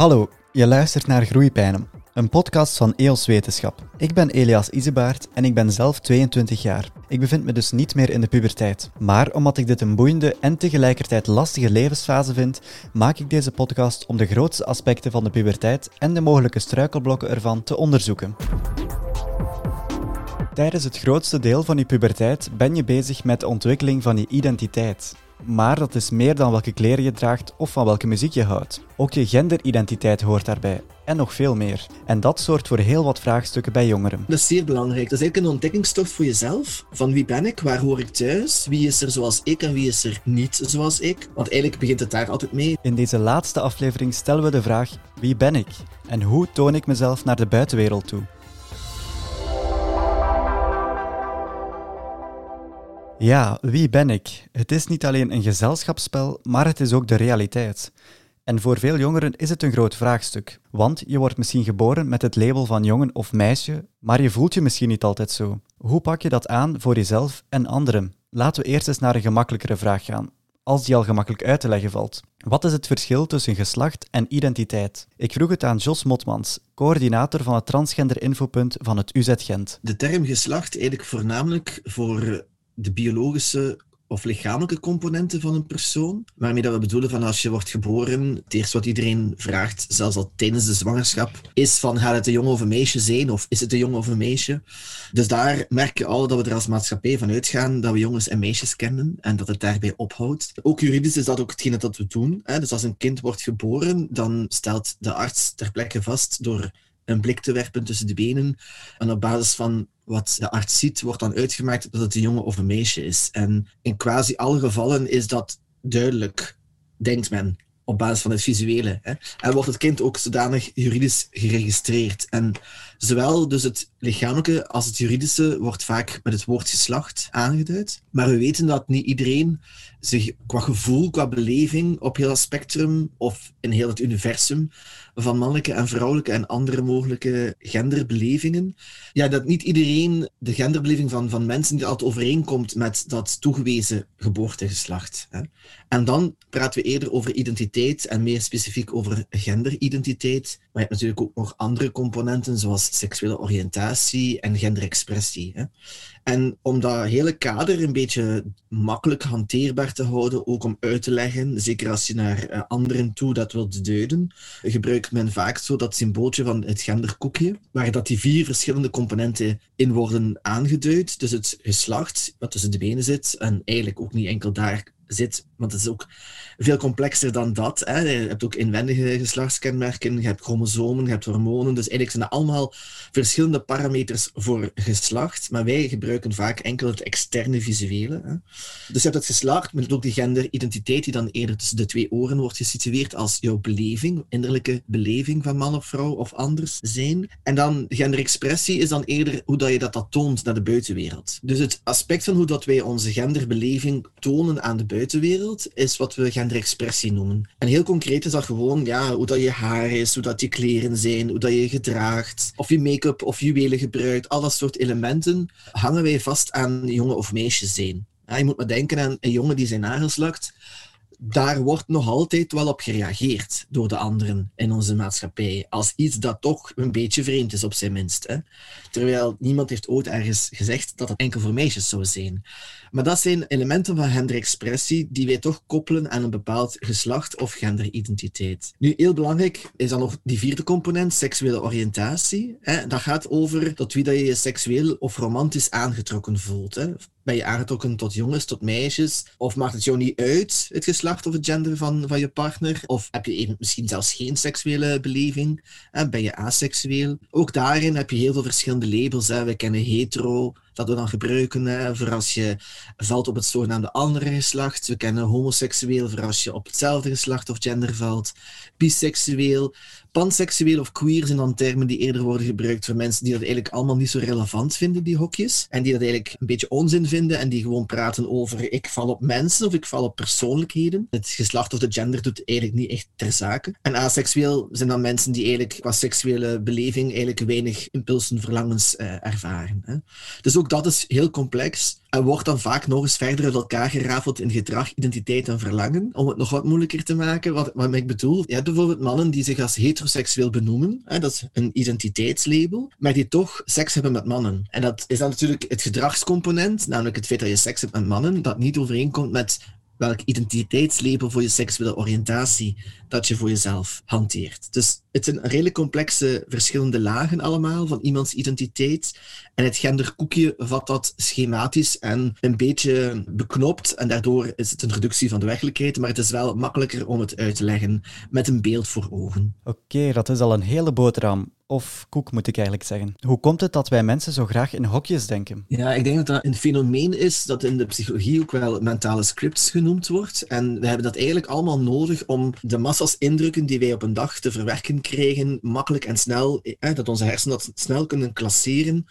Hallo, je luistert naar Groeipijnen, een podcast van EOS Wetenschap. Ik ben Elias Isebaert en ik ben zelf 22 jaar. Ik bevind me dus niet meer in de puberteit. Maar omdat ik dit een boeiende en tegelijkertijd lastige levensfase vind, maak ik deze podcast om de grootste aspecten van de puberteit en de mogelijke struikelblokken ervan te onderzoeken. Tijdens het grootste deel van je puberteit ben je bezig met de ontwikkeling van je identiteit. Maar dat is meer dan welke kleren je draagt of van welke muziek je houdt. Ook je genderidentiteit hoort daarbij. En nog veel meer. En dat zorgt voor heel wat vraagstukken bij jongeren. Dat is zeer belangrijk. Dat is eigenlijk een ontdekkingstocht voor jezelf. Van wie ben ik? Waar hoor ik thuis? Wie is er zoals ik en wie is er niet zoals ik? Want eigenlijk begint het daar altijd mee. In deze laatste aflevering stellen we de vraag: wie ben ik? En hoe toon ik mezelf naar de buitenwereld toe? Ja, wie ben ik? Het is niet alleen een gezelschapsspel, maar het is ook de realiteit. En voor veel jongeren is het een groot vraagstuk. Want je wordt misschien geboren met het label van jongen of meisje, maar je voelt je misschien niet altijd zo. Hoe pak je dat aan voor jezelf en anderen? Laten we eerst eens naar een gemakkelijkere vraag gaan, als die al gemakkelijk uit te leggen valt. Wat is het verschil tussen geslacht en identiteit? Ik vroeg het aan Jos Motmans, coördinator van het Transgender Infopunt van het UZ Gent. De term geslacht eigenlijk voornamelijk voor de biologische of lichamelijke componenten van een persoon. Waarmee dat we bedoelen van als je wordt geboren, het eerste wat iedereen vraagt, zelfs al tijdens de zwangerschap, is van gaat het een jongen of een meisje zijn of is het een jongen of een meisje? Dus daar merk je al dat we er als maatschappij van uitgaan dat we jongens en meisjes kennen en dat het daarbij ophoudt. Ook juridisch is dat ook hetgene dat we doen. Hè? Dus als een kind wordt geboren, dan stelt de arts ter plekke vast door een blik te werpen tussen de benen. En op basis van wat de arts ziet, wordt dan uitgemaakt dat het een jongen of een meisje is. En in quasi alle gevallen is dat duidelijk, denkt men, op basis van het visuele. Hè. En wordt het kind ook zodanig juridisch geregistreerd. En zowel dus het lichamelijke als het juridische wordt vaak met het woord geslacht aangeduid. Maar we weten dat niet iedereen zich qua gevoel, qua beleving op heel het spectrum of in heel het universum van mannelijke en vrouwelijke en andere mogelijke genderbelevingen. Ja, dat niet iedereen de genderbeleving van, van mensen die altijd overeenkomt met dat toegewezen geboortegeslacht. Hè. En dan praten we eerder over identiteit en meer specifiek over genderidentiteit. Maar je hebt natuurlijk ook nog andere componenten zoals seksuele oriëntatie en genderexpressie. Hè. En om dat hele kader een beetje makkelijk hanteerbaar te houden, ook om uit te leggen, zeker als je naar eh, anderen toe dat wilt duiden, gebruikt men vaak zo dat symbooltje van het genderkoekje, waar dat die vier verschillende componenten in worden aangeduid. Dus het geslacht, wat tussen de benen zit, en eigenlijk ook niet enkel daar zit, want het is ook veel complexer dan dat. Hè. Je hebt ook inwendige geslachtskenmerken, je hebt chromosomen, je hebt hormonen. Dus eigenlijk zijn er allemaal verschillende parameters voor geslacht. Maar wij gebruiken vaak enkel het externe visuele. Hè. Dus je hebt het geslacht, met ook die genderidentiteit die dan eerder tussen de twee oren wordt gesitueerd als jouw beleving, innerlijke beleving van man of vrouw of anders zijn. En dan genderexpressie is dan eerder hoe dat je dat, dat toont naar de buitenwereld. Dus het aspect van hoe dat wij onze genderbeleving tonen aan de buitenwereld is wat we genderexpressie noemen. En heel concreet is dat gewoon ja, hoe dat je haar is, hoe dat je kleren zijn, hoe dat je gedraagt, of je make-up of juwelen gebruikt. Al dat soort elementen hangen wij vast aan jongen of meisjes zijn. Ja, je moet maar denken aan een jongen die zijn nagels lakt daar wordt nog altijd wel op gereageerd door de anderen in onze maatschappij. Als iets dat toch een beetje vreemd is, op zijn minst. Hè? Terwijl niemand heeft ooit ergens gezegd dat het enkel voor meisjes zou zijn. Maar dat zijn elementen van genderexpressie die wij toch koppelen aan een bepaald geslacht of genderidentiteit. Nu, heel belangrijk is dan nog die vierde component, seksuele oriëntatie. Hè? Dat gaat over tot wie dat je je seksueel of romantisch aangetrokken voelt. Hè? Ben je aangetrokken tot jongens, tot meisjes? Of maakt het jou niet uit, het geslacht of het gender van, van je partner? Of heb je misschien zelfs geen seksuele beleving? En ben je aseksueel? Ook daarin heb je heel veel verschillende labels. Hè. We kennen hetero, dat we dan gebruiken voor als je valt op het zogenaamde andere geslacht. We kennen homoseksueel voor als je op hetzelfde geslacht of gender valt. Biseksueel, Panseksueel of queer zijn dan termen die eerder worden gebruikt voor mensen die dat eigenlijk allemaal niet zo relevant vinden, die hokjes. En die dat eigenlijk een beetje onzin vinden en die gewoon praten over ik val op mensen of ik val op persoonlijkheden. Het geslacht of de gender doet eigenlijk niet echt ter zake. En aseksueel zijn dan mensen die eigenlijk qua seksuele beleving eigenlijk weinig impulsen, verlangens uh, ervaren. Hè. Dus ook dat is heel complex. En wordt dan vaak nog eens verder uit elkaar gerafeld in gedrag, identiteit en verlangen. Om het nog wat moeilijker te maken, wat, wat ik bedoel. Je hebt bijvoorbeeld mannen die zich als heteroseksueel benoemen. Hè, dat is een identiteitslabel. Maar die toch seks hebben met mannen. En dat is dan natuurlijk het gedragscomponent, namelijk het feit dat je seks hebt met mannen, dat niet overeenkomt met welk identiteitslabel voor je seksuele oriëntatie dat je voor jezelf hanteert. Dus het zijn redelijk complexe verschillende lagen allemaal van iemands identiteit. En het genderkoekje vat dat schematisch en een beetje beknopt. En daardoor is het een reductie van de werkelijkheid, maar het is wel makkelijker om het uit te leggen met een beeld voor ogen. Oké, dat is al een hele boterham. Of koek, moet ik eigenlijk zeggen. Hoe komt het dat wij mensen zo graag in hokjes denken? Ja, ik denk dat dat een fenomeen is dat in de psychologie ook wel mentale scripts genoemd wordt. En we hebben dat eigenlijk allemaal nodig om de massas indrukken die wij op een dag te verwerken krijgen, makkelijk en snel, dat onze hersenen dat snel kunnen klasseren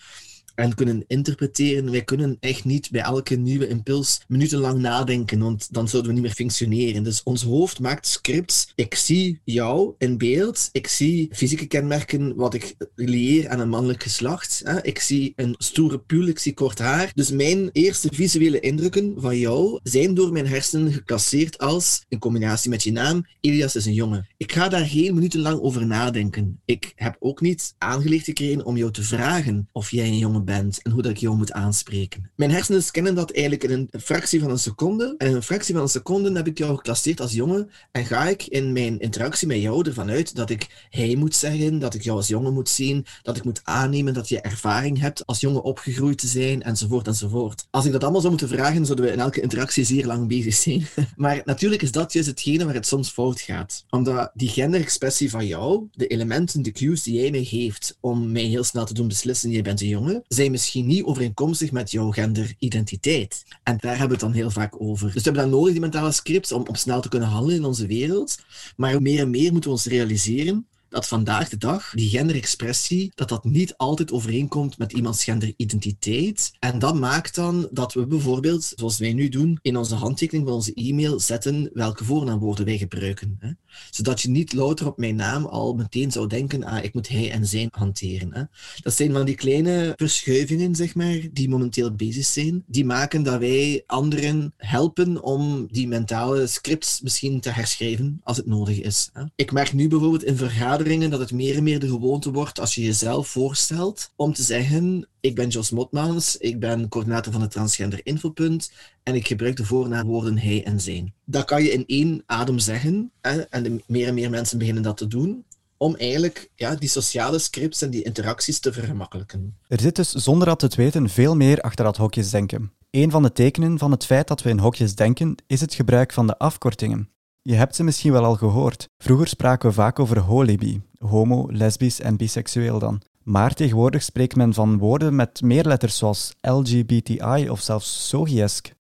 en kunnen interpreteren. Wij kunnen echt niet bij elke nieuwe impuls minutenlang nadenken, want dan zouden we niet meer functioneren. Dus ons hoofd maakt scripts. Ik zie jou in beeld. Ik zie fysieke kenmerken wat ik leer aan een mannelijk geslacht. Ik zie een stoere pul, ik zie kort haar. Dus mijn eerste visuele indrukken van jou zijn door mijn hersenen geclasseerd als, in combinatie met je naam, Elias is een jongen. Ik ga daar geen minuten lang over nadenken. Ik heb ook niet aangeleerd gekregen om jou te vragen of jij een jongen bent en hoe dat ik jou moet aanspreken. Mijn hersenen scannen dat eigenlijk in een fractie van een seconde. En in een fractie van een seconde heb ik jou geclasseerd als jongen en ga ik in mijn interactie met jou ervan uit dat ik hij moet zeggen, dat ik jou als jongen moet zien, dat ik moet aannemen dat je ervaring hebt als jongen opgegroeid te zijn, enzovoort, enzovoort. Als ik dat allemaal zou moeten vragen, zouden we in elke interactie zeer lang bezig zijn. maar natuurlijk is dat juist hetgene waar het soms fout gaat. Omdat die genderexpressie van jou, de elementen, de cues die jij mij geeft om mij heel snel te doen beslissen, je bent een jongen, zijn misschien niet overeenkomstig met jouw genderidentiteit. En daar hebben we het dan heel vaak over. Dus we hebben dan nodig, die mentale scripts, om, om snel te kunnen handelen in onze wereld. Maar meer en meer moeten we ons realiseren dat vandaag de dag die genderexpressie, dat dat niet altijd overeenkomt met iemands genderidentiteit. En dat maakt dan dat we bijvoorbeeld, zoals wij nu doen, in onze handtekening van onze e-mail zetten welke voornaamwoorden wij gebruiken. Hè? Zodat je niet louter op mijn naam al meteen zou denken, ah, ik moet hij en zijn hanteren. Hè? Dat zijn van die kleine verschuivingen, zeg maar, die momenteel bezig zijn. Die maken dat wij anderen helpen om die mentale scripts misschien te herschrijven als het nodig is. Hè? Ik merk nu bijvoorbeeld in vergaderingen dat het meer en meer de gewoonte wordt als je jezelf voorstelt om te zeggen: Ik ben Jos Motmans, ik ben coördinator van het Transgender Infopunt en ik gebruik de voornaamwoorden hij en zijn. Dat kan je in één adem zeggen en de meer en meer mensen beginnen dat te doen om eigenlijk ja, die sociale scripts en die interacties te vergemakkelijken. Er zit dus zonder dat het weten veel meer achter dat hokjesdenken. Een van de tekenen van het feit dat we in hokjes denken is het gebruik van de afkortingen. Je hebt ze misschien wel al gehoord. Vroeger spraken we vaak over holibi, homo, lesbisch en biseksueel dan. Maar tegenwoordig spreekt men van woorden met meer letters zoals LGBTI of zelfs sogiesk.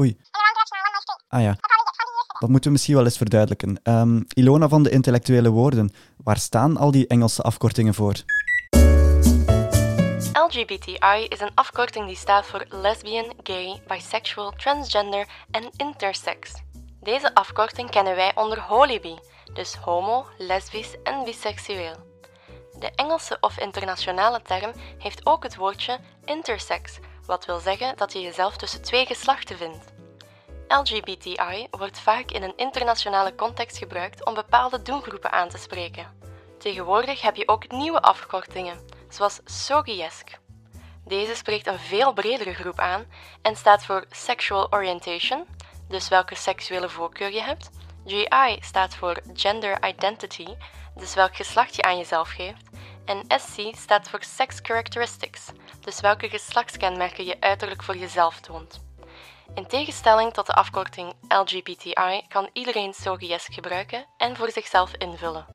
Oei. Ah ja. Dat moeten we misschien wel eens verduidelijken. Um, Ilona van de intellectuele woorden, waar staan al die Engelse afkortingen voor? LGBTI is een afkorting die staat voor lesbian, gay, bisexual, transgender en intersex. Deze afkorting kennen wij onder holibi, dus homo, lesbisch en biseksueel. De Engelse of internationale term heeft ook het woordje intersex, wat wil zeggen dat je jezelf tussen twee geslachten vindt. LGBTI wordt vaak in een internationale context gebruikt om bepaalde doelgroepen aan te spreken. Tegenwoordig heb je ook nieuwe afkortingen, zoals SOGIESC. Deze spreekt een veel bredere groep aan en staat voor Sexual Orientation, dus welke seksuele voorkeur je hebt. GI staat voor Gender Identity, dus welk geslacht je aan jezelf geeft. En SC staat voor Sex Characteristics, dus welke geslachtskenmerken je uiterlijk voor jezelf toont. In tegenstelling tot de afkorting LGBTI kan iedereen SOGIES gebruiken en voor zichzelf invullen.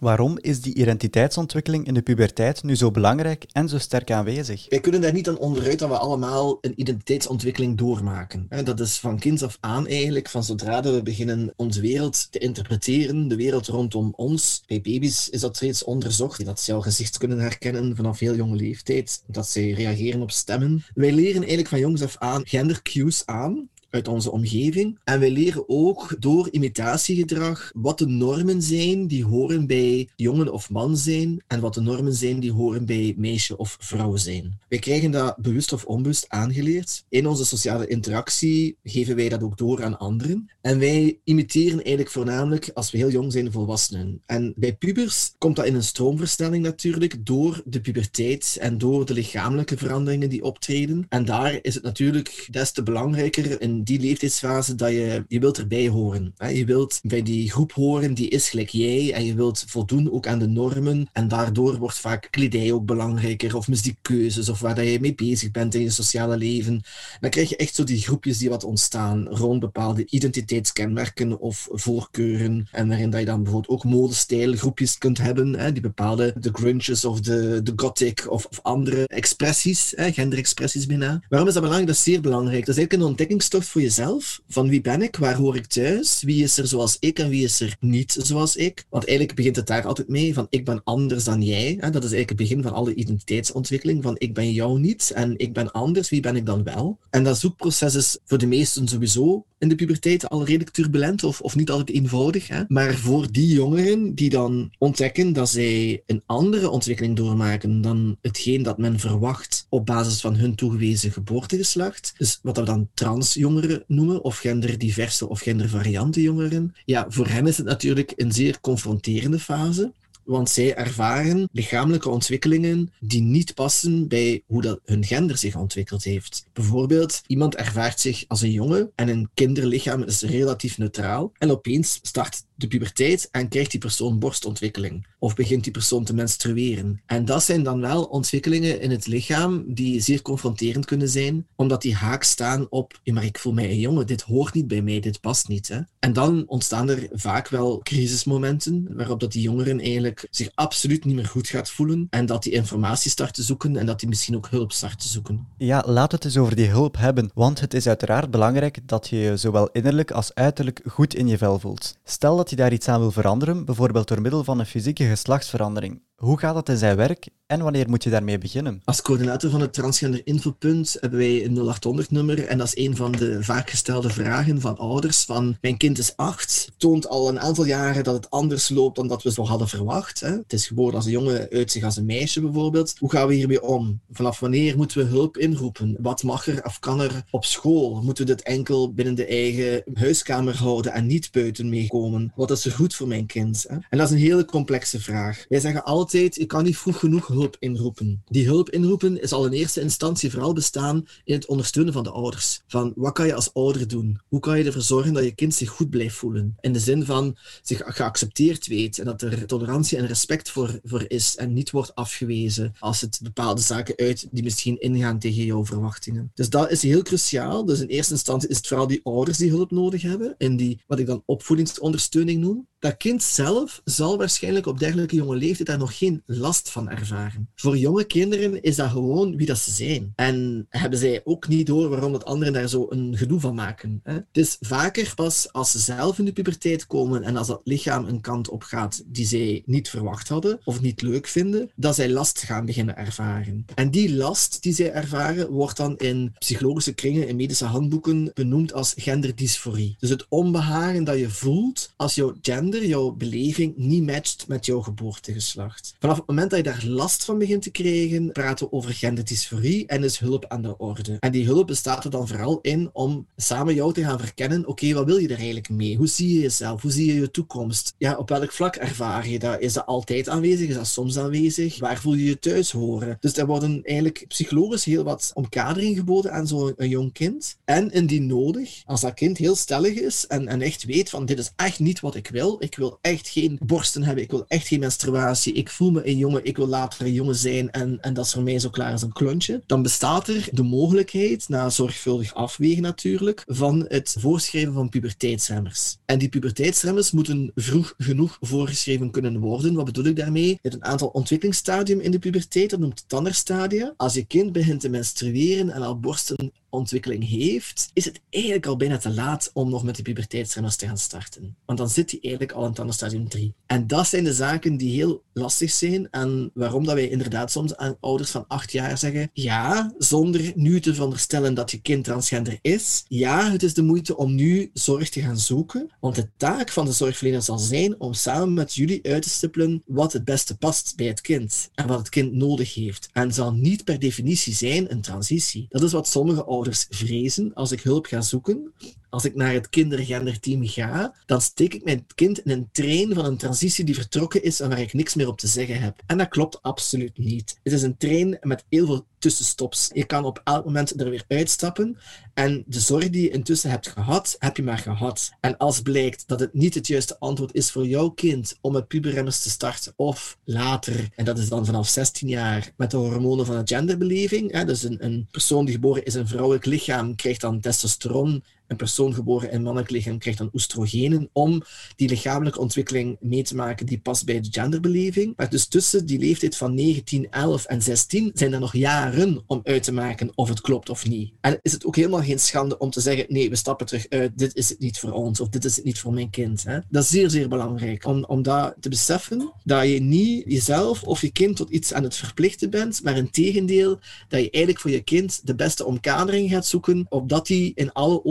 Waarom is die identiteitsontwikkeling in de puberteit nu zo belangrijk en zo sterk aanwezig? Wij kunnen daar niet aan onderuit dat we allemaal een identiteitsontwikkeling doormaken. Dat is van kinds af aan eigenlijk, van zodra we beginnen onze wereld te interpreteren, de wereld rondom ons. Bij baby's is dat reeds onderzocht, dat ze jouw gezicht kunnen herkennen vanaf heel jonge leeftijd, dat zij reageren op stemmen. Wij leren eigenlijk van jongs af aan gendercues aan uit onze omgeving. En wij leren ook door imitatiegedrag wat de normen zijn die horen bij jongen of man zijn en wat de normen zijn die horen bij meisje of vrouw zijn. Wij krijgen dat bewust of onbewust aangeleerd. In onze sociale interactie geven wij dat ook door aan anderen. En wij imiteren eigenlijk voornamelijk als we heel jong zijn volwassenen. En bij pubers komt dat in een stroomversnelling natuurlijk door de puberteit en door de lichamelijke veranderingen die optreden. En daar is het natuurlijk des te belangrijker die leeftijdsfase dat je, je wilt erbij horen. Je wilt bij die groep horen die is gelijk jij en je wilt voldoen ook aan de normen. En daardoor wordt vaak kledij ook belangrijker of muziekkeuzes of waar dat je mee bezig bent in je sociale leven. Dan krijg je echt zo die groepjes die wat ontstaan rond bepaalde identiteitskenmerken of voorkeuren. En waarin dat je dan bijvoorbeeld ook modestijlgroepjes kunt hebben, hè, die bepaalde de grunges of de, de gothic of, of andere expressies, hè, genderexpressies bijna. Waarom is dat belangrijk? Dat is zeer belangrijk. Dat is eigenlijk een ontdekkingstocht voor jezelf. Van wie ben ik? Waar hoor ik thuis? Wie is er zoals ik en wie is er niet zoals ik? Want eigenlijk begint het daar altijd mee van ik ben anders dan jij. Hè? Dat is eigenlijk het begin van alle identiteitsontwikkeling. Van ik ben jou niet en ik ben anders. Wie ben ik dan wel? En dat zoekproces is voor de meesten sowieso in de puberteit al redelijk turbulent of, of niet altijd eenvoudig. Hè? Maar voor die jongeren die dan ontdekken dat zij een andere ontwikkeling doormaken dan hetgeen dat men verwacht op basis van hun toegewezen geboortegeslacht, dus wat we dan transjongeren noemen, of genderdiverse of gendervariante jongeren, ja, voor hen is het natuurlijk een zeer confronterende fase want zij ervaren lichamelijke ontwikkelingen die niet passen bij hoe dat hun gender zich ontwikkeld heeft. Bijvoorbeeld, iemand ervaart zich als een jongen en een kinderlichaam is relatief neutraal en opeens start de puberteit en krijgt die persoon borstontwikkeling. Of begint die persoon te menstrueren. En dat zijn dan wel ontwikkelingen in het lichaam die zeer confronterend kunnen zijn, omdat die haak staan op, maar ik voel mij een jongen, dit hoort niet bij mij, dit past niet. Hè? En dan ontstaan er vaak wel crisismomenten, waarop dat die jongeren eigenlijk zich absoluut niet meer goed gaat voelen en dat die informatie start te zoeken en dat die misschien ook hulp start te zoeken. Ja, laat het eens over die hulp hebben, want het is uiteraard belangrijk dat je je zowel innerlijk als uiterlijk goed in je vel voelt. Stel dat dat hij daar iets aan wil veranderen, bijvoorbeeld door middel van een fysieke geslachtsverandering. Hoe gaat dat in zijn werk en wanneer moet je daarmee beginnen? Als coördinator van het Transgender Infopunt hebben wij een 0800-nummer en dat is een van de vaak gestelde vragen van ouders van mijn kind is acht, toont al een aantal jaren dat het anders loopt dan dat we zo hadden verwacht. Hè. Het is geboren als een jongen, uit zich als een meisje bijvoorbeeld. Hoe gaan we hiermee om? Vanaf wanneer moeten we hulp inroepen? Wat mag er of kan er op school? Moeten we dit enkel binnen de eigen huiskamer houden en niet buiten meekomen? Wat is er goed voor mijn kind? Hè? En dat is een hele complexe vraag. Wij zeggen altijd altijd, je kan niet vroeg genoeg hulp inroepen. Die hulp inroepen is al in eerste instantie vooral bestaan in het ondersteunen van de ouders. Van wat kan je als ouder doen? Hoe kan je ervoor zorgen dat je kind zich goed blijft voelen? In de zin van zich geaccepteerd weet en dat er tolerantie en respect voor, voor is en niet wordt afgewezen als het bepaalde zaken uit die misschien ingaan tegen jouw verwachtingen. Dus dat is heel cruciaal. Dus in eerste instantie is het vooral die ouders die hulp nodig hebben en die wat ik dan opvoedingsondersteuning noem. Dat kind zelf zal waarschijnlijk op dergelijke jonge leeftijd daar nog geen last van ervaren. Voor jonge kinderen is dat gewoon wie dat ze zijn. En hebben zij ook niet door waarom dat anderen daar zo een gedoe van maken. Hè? Het is vaker pas als ze zelf in de puberteit komen en als dat lichaam een kant op gaat die zij niet verwacht hadden of niet leuk vinden, dat zij last gaan beginnen ervaren. En die last die zij ervaren wordt dan in psychologische kringen, in medische handboeken benoemd als genderdysforie. Dus het onbehagen dat je voelt als jouw gender jouw beleving, niet matcht met jouw geboortegeslacht. Vanaf het moment dat je daar last van begint te krijgen, praten we over genderdysforie en is hulp aan de orde. En die hulp bestaat er dan vooral in om samen jou te gaan verkennen, oké, wat wil je er eigenlijk mee? Hoe zie je jezelf? Hoe zie je je toekomst? Ja, op welk vlak ervaar je dat? Is dat altijd aanwezig? Is dat soms aanwezig? Waar voel je je thuis horen? Dus er worden eigenlijk psychologisch heel wat omkadering geboden aan zo'n jong kind. En indien nodig, als dat kind heel stellig is en, en echt weet van dit is echt niet wat ik wil, ik wil echt geen borsten hebben. Ik wil echt geen menstruatie. Ik voel me een jongen. Ik wil later een jongen zijn. En, en dat is voor mij zo klaar als een klontje. Dan bestaat er de mogelijkheid, na zorgvuldig afwegen natuurlijk, van het voorschrijven van puberteitsremmers. En die puberteitsremmers moeten vroeg genoeg voorgeschreven kunnen worden. Wat bedoel ik daarmee? Je hebt een aantal ontwikkelingsstadium in de puberteit. Dat noemt tannerstadia. Als je kind begint te menstrueren en al borsten ontwikkeling heeft, is het eigenlijk al bijna te laat om nog met de puberteitsremmers te gaan starten. Want dan zit hij eigenlijk al in stadium 3. En dat zijn de zaken die heel lastig zijn en waarom dat wij inderdaad soms aan ouders van 8 jaar zeggen, ja, zonder nu te veronderstellen dat je kind transgender is, ja, het is de moeite om nu zorg te gaan zoeken, want de taak van de zorgverlener zal zijn om samen met jullie uit te stippelen wat het beste past bij het kind en wat het kind nodig heeft. En zal niet per definitie zijn een transitie. Dat is wat sommige ouders vrezen als ik hulp ga zoeken als ik naar het kindergenderteam ga, dan steek ik mijn kind in een trein van een transitie die vertrokken is en waar ik niks meer op te zeggen heb. En dat klopt absoluut niet. Het is een trein met heel veel tussenstops. Je kan op elk moment er weer uitstappen en de zorg die je intussen hebt gehad, heb je maar gehad. En als blijkt dat het niet het juiste antwoord is voor jouw kind om met puberremmers te starten of later, en dat is dan vanaf 16 jaar, met de hormonen van de genderbeleving, hè, dus een, een persoon die geboren is in een vrouwelijk lichaam krijgt dan testosteron een persoon geboren in mannelijk lichaam krijgt dan oestrogenen om die lichamelijke ontwikkeling mee te maken die past bij de genderbeleving. Maar dus tussen die leeftijd van 19, 11 en 16 zijn er nog jaren om uit te maken of het klopt of niet. En is het ook helemaal geen schande om te zeggen, nee, we stappen terug uit, dit is het niet voor ons of dit is het niet voor mijn kind. Hè? Dat is zeer, zeer belangrijk om, om dat te beseffen, dat je niet jezelf of je kind tot iets aan het verplichten bent, maar in tegendeel, dat je eigenlijk voor je kind de beste omkadering gaat zoeken, opdat hij in alle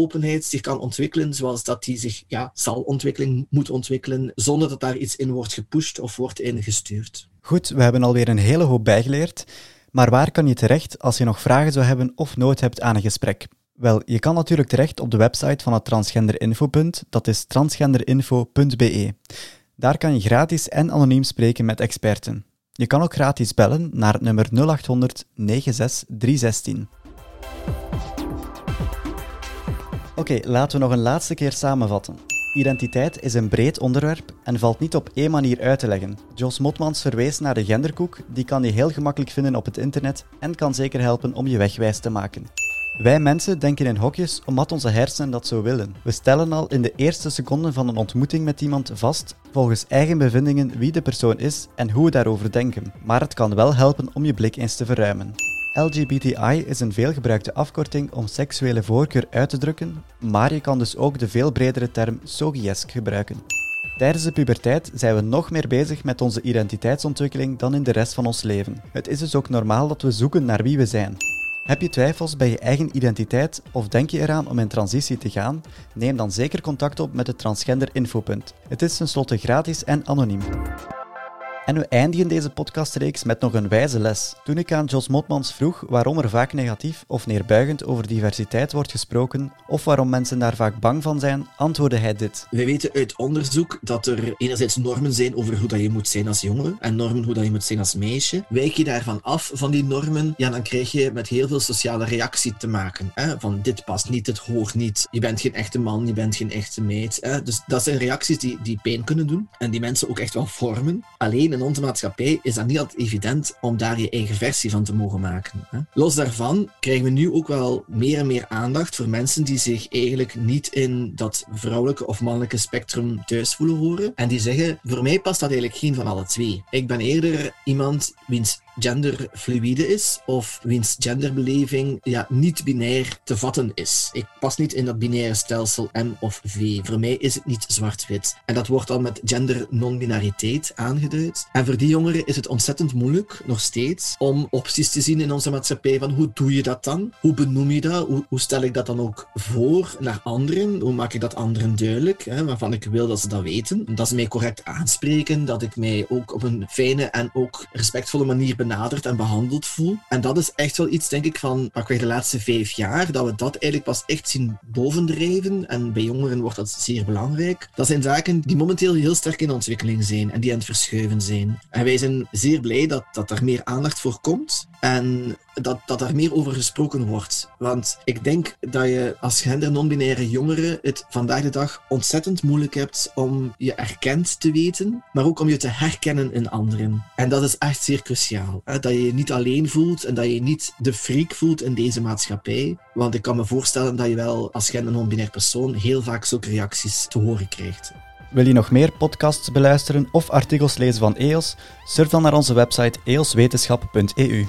zich kan ontwikkelen zoals dat die zich ja, zal ontwikkelen, moet ontwikkelen, zonder dat daar iets in wordt gepusht of wordt ingestuurd. Goed, we hebben alweer een hele hoop bijgeleerd. Maar waar kan je terecht als je nog vragen zou hebben of nood hebt aan een gesprek? Wel, je kan natuurlijk terecht op de website van het Transgender Infopunt, dat is transgenderinfo.be. Daar kan je gratis en anoniem spreken met experten. Je kan ook gratis bellen naar het nummer 0800 96316. Oké, laten we nog een laatste keer samenvatten. Identiteit is een breed onderwerp en valt niet op één manier uit te leggen. Jos Motmans verwees naar de genderkoek, die kan je heel gemakkelijk vinden op het internet en kan zeker helpen om je wegwijs te maken. Wij mensen denken in hokjes omdat onze hersenen dat zo willen. We stellen al in de eerste seconden van een ontmoeting met iemand vast, volgens eigen bevindingen, wie de persoon is en hoe we daarover denken. Maar het kan wel helpen om je blik eens te verruimen. LGBTI is een veelgebruikte afkorting om seksuele voorkeur uit te drukken, maar je kan dus ook de veel bredere term sogiesk gebruiken. Tijdens de puberteit zijn we nog meer bezig met onze identiteitsontwikkeling dan in de rest van ons leven. Het is dus ook normaal dat we zoeken naar wie we zijn. Heb je twijfels bij je eigen identiteit of denk je eraan om in transitie te gaan? Neem dan zeker contact op met het Transgender Infopunt. Het is tenslotte gratis en anoniem. En we eindigen deze podcastreeks met nog een wijze les. Toen ik aan Jos Motmans vroeg waarom er vaak negatief of neerbuigend over diversiteit wordt gesproken, of waarom mensen daar vaak bang van zijn, antwoordde hij dit. We weten uit onderzoek dat er enerzijds normen zijn over hoe dat je moet zijn als jongen en normen hoe dat je moet zijn als meisje. Wijk je daarvan af, van die normen, ja, dan krijg je met heel veel sociale reactie te maken. Hè? Van dit past niet, dit hoort niet, je bent geen echte man, je bent geen echte meid. Hè? Dus dat zijn reacties die, die pijn kunnen doen en die mensen ook echt wel vormen. Alleen in onze maatschappij is dat niet altijd evident om daar je eigen versie van te mogen maken. Hè? Los daarvan krijgen we nu ook wel meer en meer aandacht voor mensen die zich eigenlijk niet in dat vrouwelijke of mannelijke spectrum thuis voelen horen. En die zeggen, voor mij past dat eigenlijk geen van alle twee. Ik ben eerder iemand wiens genderfluïde is of wiens genderbeleving ja, niet binair te vatten is. Ik pas niet in dat binaire stelsel M of V. Voor mij is het niet zwart-wit. En dat wordt dan met gender non-binariteit aangeduid. En voor die jongeren is het ontzettend moeilijk, nog steeds, om opties te zien in onze maatschappij van hoe doe je dat dan? Hoe benoem je dat? Hoe, hoe stel ik dat dan ook voor naar anderen? Hoe maak ik dat anderen duidelijk? Hè, waarvan ik wil dat ze dat weten. Dat ze mij correct aanspreken, dat ik mij ook op een fijne en ook respectvolle manier benaderd en behandeld voel. En dat is echt wel iets, denk ik, van pakweg de laatste vijf jaar, dat we dat eigenlijk pas echt zien bovendrijven. En bij jongeren wordt dat zeer belangrijk. Dat zijn zaken die momenteel heel sterk in ontwikkeling zijn en die aan het verschuiven zijn. En wij zijn zeer blij dat, dat er meer aandacht voor komt. En dat, dat daar meer over gesproken wordt. Want ik denk dat je als gender-non-binaire jongere het vandaag de dag ontzettend moeilijk hebt om je erkend te weten, maar ook om je te herkennen in anderen. En dat is echt zeer cruciaal. Hè? Dat je je niet alleen voelt en dat je niet de freak voelt in deze maatschappij. Want ik kan me voorstellen dat je wel als gender-non-binair persoon heel vaak zulke reacties te horen krijgt. Wil je nog meer podcasts beluisteren of artikels lezen van EOS? Surf dan naar onze website eoswetenschap.eu.